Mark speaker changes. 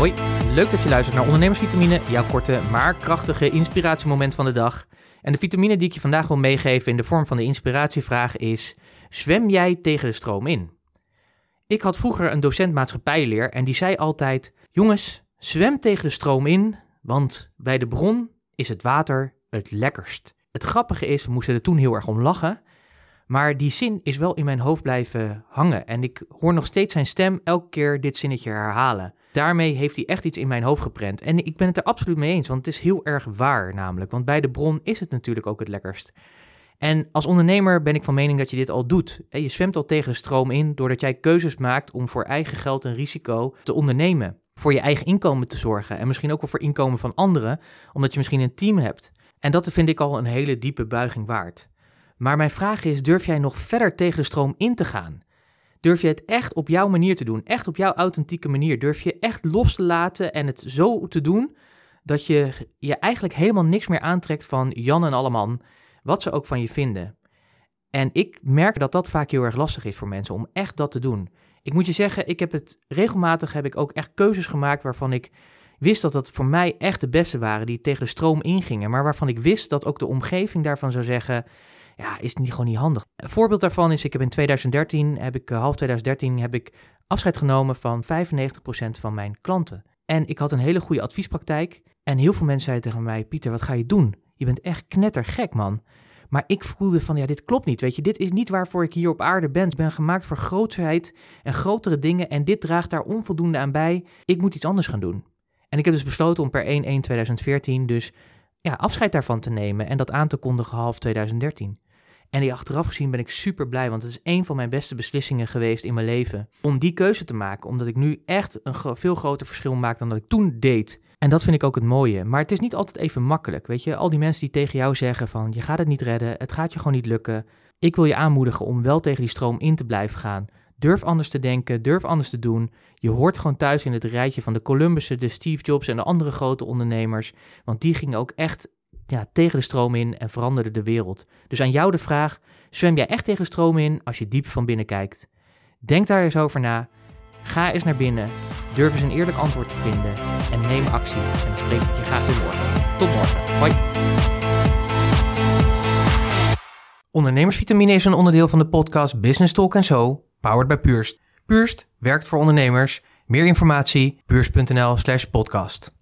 Speaker 1: Hoi, leuk dat je luistert naar Ondernemersvitamine, jouw korte maar krachtige inspiratiemoment van de dag. En de vitamine die ik je vandaag wil meegeven in de vorm van de inspiratievraag is: zwem jij tegen de stroom in? Ik had vroeger een docent maatschappijleer en die zei altijd: Jongens, zwem tegen de stroom in, want bij de bron is het water het lekkerst. Het grappige is, we moesten er toen heel erg om lachen. Maar die zin is wel in mijn hoofd blijven hangen. En ik hoor nog steeds zijn stem elke keer dit zinnetje herhalen. Daarmee heeft hij echt iets in mijn hoofd geprent. En ik ben het er absoluut mee eens, want het is heel erg waar namelijk. Want bij de bron is het natuurlijk ook het lekkerst. En als ondernemer ben ik van mening dat je dit al doet. Je zwemt al tegen de stroom in doordat jij keuzes maakt om voor eigen geld en risico te ondernemen. Voor je eigen inkomen te zorgen en misschien ook wel voor inkomen van anderen, omdat je misschien een team hebt. En dat vind ik al een hele diepe buiging waard. Maar mijn vraag is: durf jij nog verder tegen de stroom in te gaan? Durf je het echt op jouw manier te doen, echt op jouw authentieke manier? Durf je echt los te laten en het zo te doen dat je je eigenlijk helemaal niks meer aantrekt van Jan en Alleman, wat ze ook van je vinden? En ik merk dat dat vaak heel erg lastig is voor mensen om echt dat te doen. Ik moet je zeggen, ik heb het regelmatig heb ik ook echt keuzes gemaakt waarvan ik wist dat dat voor mij echt de beste waren, die tegen de stroom ingingen, maar waarvan ik wist dat ook de omgeving daarvan zou zeggen, ja, is niet gewoon niet handig. Een voorbeeld daarvan is, ik heb in 2013, heb ik, eh, half 2013, heb ik afscheid genomen van 95% van mijn klanten. En ik had een hele goede adviespraktijk en heel veel mensen zeiden tegen mij, Pieter, wat ga je doen? Je bent echt knettergek, man. Maar ik voelde van, ja, dit klopt niet, weet je. Dit is niet waarvoor ik hier op aarde ben. Ik ben gemaakt voor grootsheid en grotere dingen en dit draagt daar onvoldoende aan bij. Ik moet iets anders gaan doen. En ik heb dus besloten om per 1-1-2014 dus ja, afscheid daarvan te nemen en dat aan te kondigen half 2013. En die achteraf gezien ben ik super blij, want het is een van mijn beste beslissingen geweest in mijn leven. Om die keuze te maken, omdat ik nu echt een veel groter verschil maak dan dat ik toen deed. En dat vind ik ook het mooie. Maar het is niet altijd even makkelijk, weet je. Al die mensen die tegen jou zeggen van, je gaat het niet redden, het gaat je gewoon niet lukken. Ik wil je aanmoedigen om wel tegen die stroom in te blijven gaan. Durf anders te denken, durf anders te doen. Je hoort gewoon thuis in het rijtje van de Columbussen, de Steve Jobs en de andere grote ondernemers. Want die gingen ook echt ja, tegen de stroom in en veranderden de wereld. Dus aan jou de vraag: zwem jij echt tegen de stroom in als je diep van binnen kijkt? Denk daar eens over na. Ga eens naar binnen. Durf eens een eerlijk antwoord te vinden. En neem actie. En dan spreek ik je graag weer morgen. Tot morgen. Hoi. Ondernemersvitamine is een onderdeel van de podcast Business Talk Zo powered by Purst. Purst werkt voor ondernemers. Meer informatie, purst.nl slash podcast.